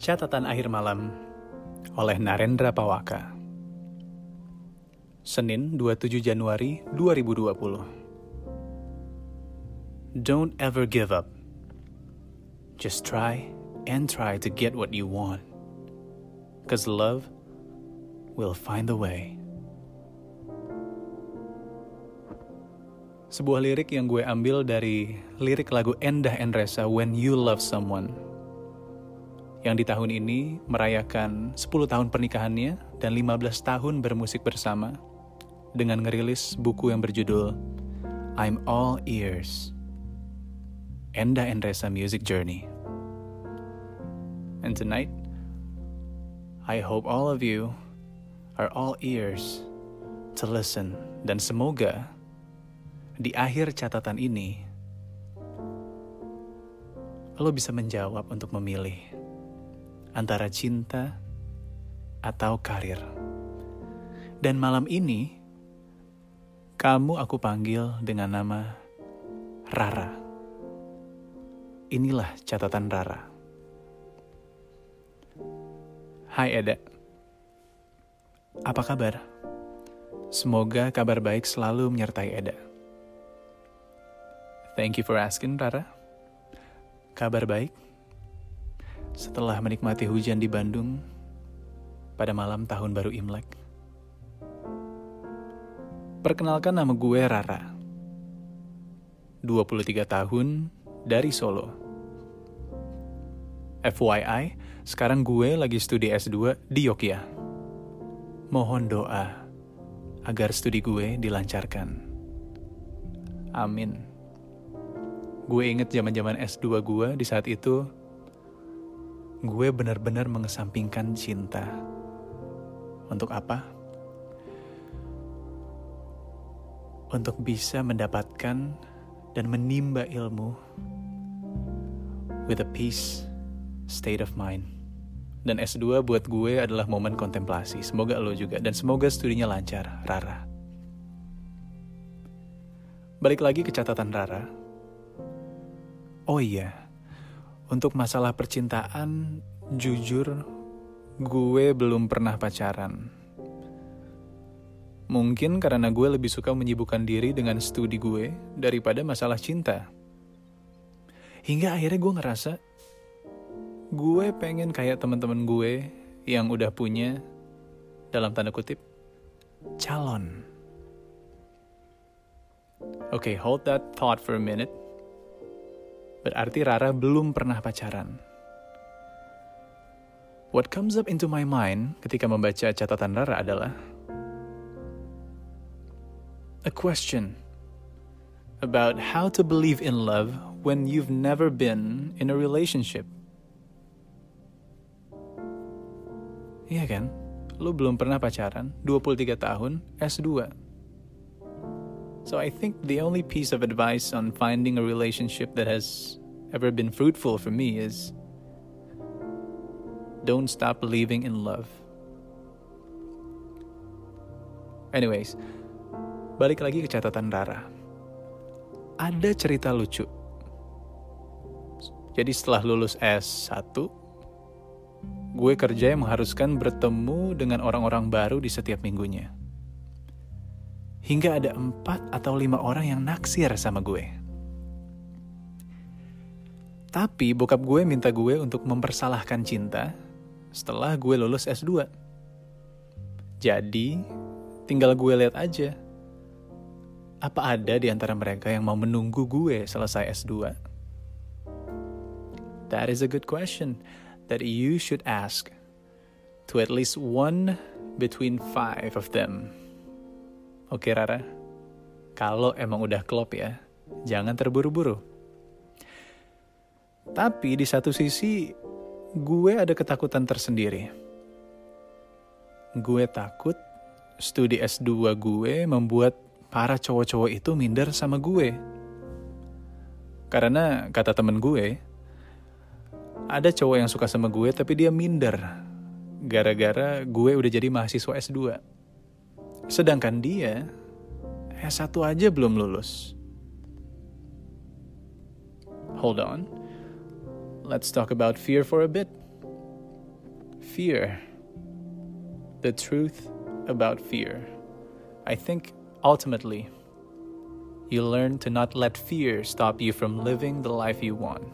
Catatan akhir malam oleh Narendra Pawaka. Senin 27 Januari 2020. Don't ever give up. Just try and try to get what you want. Cause love will find the way. Sebuah lirik yang gue ambil dari lirik lagu Endah Endresa When You Love Someone yang di tahun ini merayakan 10 tahun pernikahannya dan 15 tahun bermusik bersama dengan ngerilis buku yang berjudul I'm All Ears. Enda Endresa Music Journey. And tonight, I hope all of you are all ears to listen dan semoga di akhir catatan ini lo bisa menjawab untuk memilih antara cinta atau karir. Dan malam ini, kamu aku panggil dengan nama Rara. Inilah catatan Rara. Hai Eda. Apa kabar? Semoga kabar baik selalu menyertai Eda. Thank you for asking, Rara. Kabar baik? Setelah menikmati hujan di Bandung pada malam tahun baru Imlek. Perkenalkan nama gue Rara. 23 tahun dari Solo. FYI, sekarang gue lagi studi S2 di Yogyakarta. Mohon doa agar studi gue dilancarkan. Amin. Gue inget zaman-zaman S2 gue di saat itu gue benar-benar mengesampingkan cinta. Untuk apa? Untuk bisa mendapatkan dan menimba ilmu with a peace state of mind. Dan S2 buat gue adalah momen kontemplasi. Semoga lo juga. Dan semoga studinya lancar, Rara. Balik lagi ke catatan Rara. Oh iya, untuk masalah percintaan, jujur, gue belum pernah pacaran. Mungkin karena gue lebih suka menyibukkan diri dengan studi gue daripada masalah cinta. Hingga akhirnya gue ngerasa gue pengen kayak teman-teman gue yang udah punya dalam tanda kutip calon. Oke, okay, hold that thought for a minute. Berarti Rara belum pernah pacaran. What comes up into my mind ketika membaca catatan Rara adalah a question about how to believe in love when you've never been in a relationship. Iya kan? Lu belum pernah pacaran, 23 tahun, S2. So I think the only piece of advice on finding a relationship that has ever been fruitful for me is don't stop believing in love. Anyways, balik lagi ke catatan Rara. Ada cerita lucu. Jadi setelah lulus S1, gue kerja yang mengharuskan bertemu dengan orang-orang baru di setiap minggunya hingga ada empat atau lima orang yang naksir sama gue. Tapi bokap gue minta gue untuk mempersalahkan cinta setelah gue lulus S2. Jadi, tinggal gue lihat aja. Apa ada di antara mereka yang mau menunggu gue selesai S2? That is a good question that you should ask to at least one between five of them. Oke Rara, kalau emang udah klop ya, jangan terburu-buru. Tapi di satu sisi, gue ada ketakutan tersendiri. Gue takut studi S2 gue membuat para cowok-cowok itu minder sama gue. Karena kata temen gue, ada cowok yang suka sama gue tapi dia minder. Gara-gara gue udah jadi mahasiswa S2. Sedangkan dia S1 aja belum lulus. Hold on. Let's talk about fear for a bit. Fear. The truth about fear. I think ultimately, you learn to not let fear stop you from living the life you want.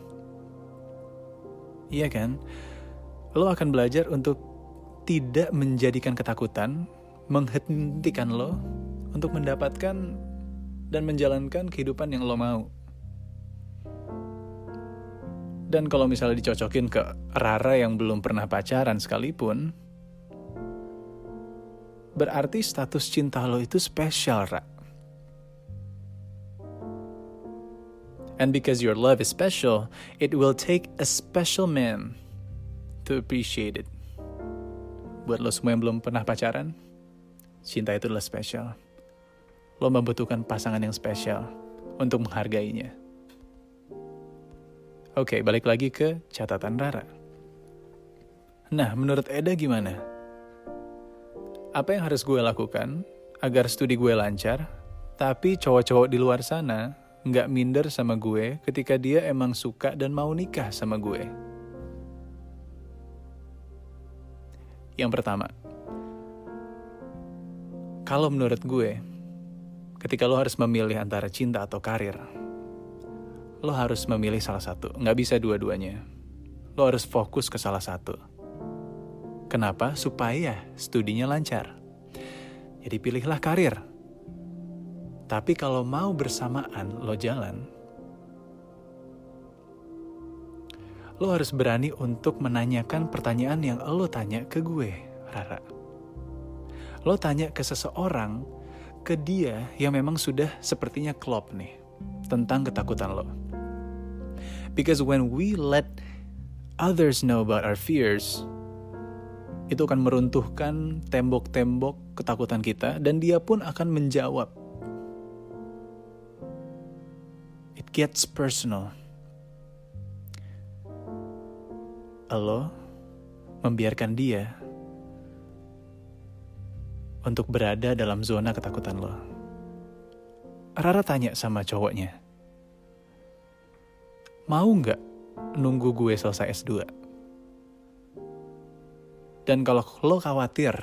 Iya kan? Lo akan belajar untuk tidak menjadikan ketakutan menghentikan lo untuk mendapatkan dan menjalankan kehidupan yang lo mau. Dan kalau misalnya dicocokin ke Rara yang belum pernah pacaran sekalipun, berarti status cinta lo itu spesial, Ra. And because your love is special, it will take a special man to appreciate it. Buat lo semua yang belum pernah pacaran, cinta itu adalah spesial. Lo membutuhkan pasangan yang spesial untuk menghargainya. Oke, balik lagi ke catatan Rara. Nah, menurut Eda gimana? Apa yang harus gue lakukan agar studi gue lancar, tapi cowok-cowok di luar sana nggak minder sama gue ketika dia emang suka dan mau nikah sama gue? Yang pertama, kalau menurut gue, ketika lo harus memilih antara cinta atau karir, lo harus memilih salah satu. Nggak bisa dua-duanya. Lo harus fokus ke salah satu. Kenapa? Supaya studinya lancar. Jadi pilihlah karir. Tapi kalau mau bersamaan lo jalan, lo harus berani untuk menanyakan pertanyaan yang lo tanya ke gue, Rara. Lo tanya ke seseorang, ke dia yang memang sudah sepertinya klop nih, tentang ketakutan lo. Because when we let others know about our fears, itu akan meruntuhkan tembok-tembok ketakutan kita dan dia pun akan menjawab. It gets personal. Lo membiarkan dia untuk berada dalam zona ketakutan lo. Rara tanya sama cowoknya, mau nggak nunggu gue selesai S2? Dan kalau lo khawatir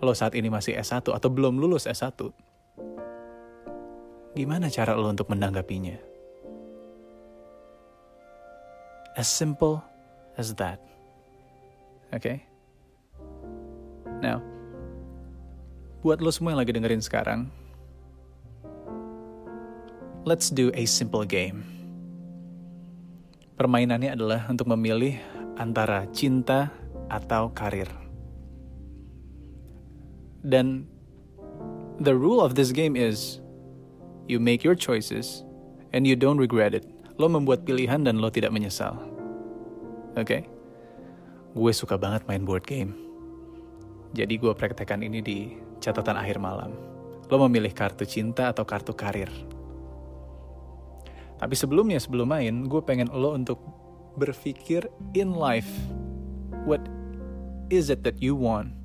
lo saat ini masih S1 atau belum lulus S1, gimana cara lo untuk menanggapinya? As simple as that. Okay? Now, buat lo semua yang lagi dengerin sekarang, let's do a simple game. Permainannya adalah untuk memilih antara cinta atau karir. Dan the rule of this game is you make your choices and you don't regret it. Lo membuat pilihan dan lo tidak menyesal. Oke? Okay? Gue suka banget main board game. Jadi gue praktekkan ini di catatan akhir malam. Lo memilih kartu cinta atau kartu karir. Tapi sebelumnya, sebelum main, gue pengen lo untuk berpikir in life. What is it that you want?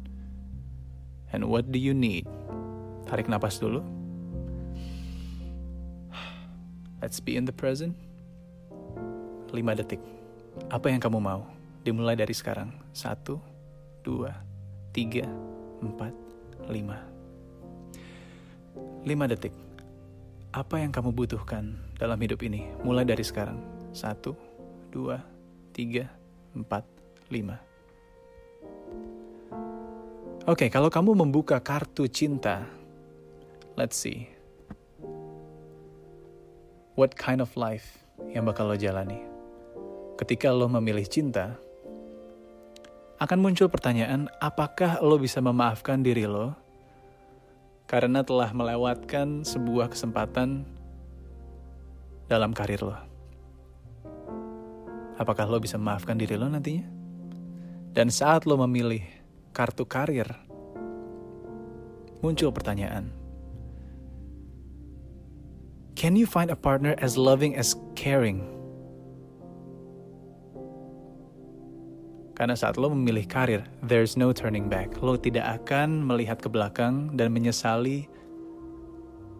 And what do you need? Tarik napas dulu. Let's be in the present. 5 detik. Apa yang kamu mau? Dimulai dari sekarang. 1, 2, 3, 4, 5. 5 detik. Apa yang kamu butuhkan dalam hidup ini? Mulai dari sekarang. Satu, dua, tiga, empat, lima. Oke, okay, kalau kamu membuka kartu cinta, let's see. What kind of life yang bakal lo jalani? Ketika lo memilih cinta, akan muncul pertanyaan, apakah lo bisa memaafkan diri lo karena telah melewatkan sebuah kesempatan dalam karir lo. Apakah lo bisa memaafkan diri lo nantinya? Dan saat lo memilih kartu karir, muncul pertanyaan. Can you find a partner as loving as caring? Karena saat lo memilih karir, there's no turning back. Lo tidak akan melihat ke belakang dan menyesali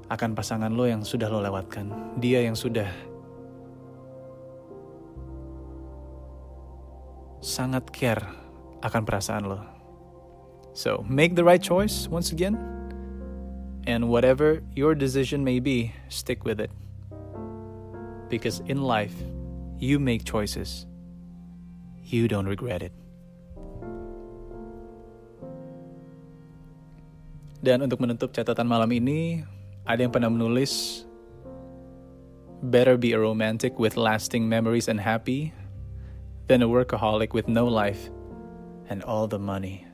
akan pasangan lo yang sudah lo lewatkan. Dia yang sudah sangat care akan perasaan lo. So, make the right choice once again. And whatever your decision may be, stick with it. Because in life, you make choices. You don't regret it. Dan untuk menutup catatan malam ini, ada yang pernah menulis, Better be a romantic with lasting memories and happy than a workaholic with no life and all the money.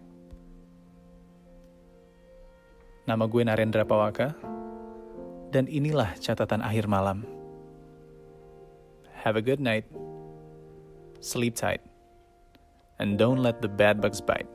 Nama gue Narendra Pawaka, dan inilah catatan akhir malam. Have a good night, sleep tight, and don't let the bad bugs bite.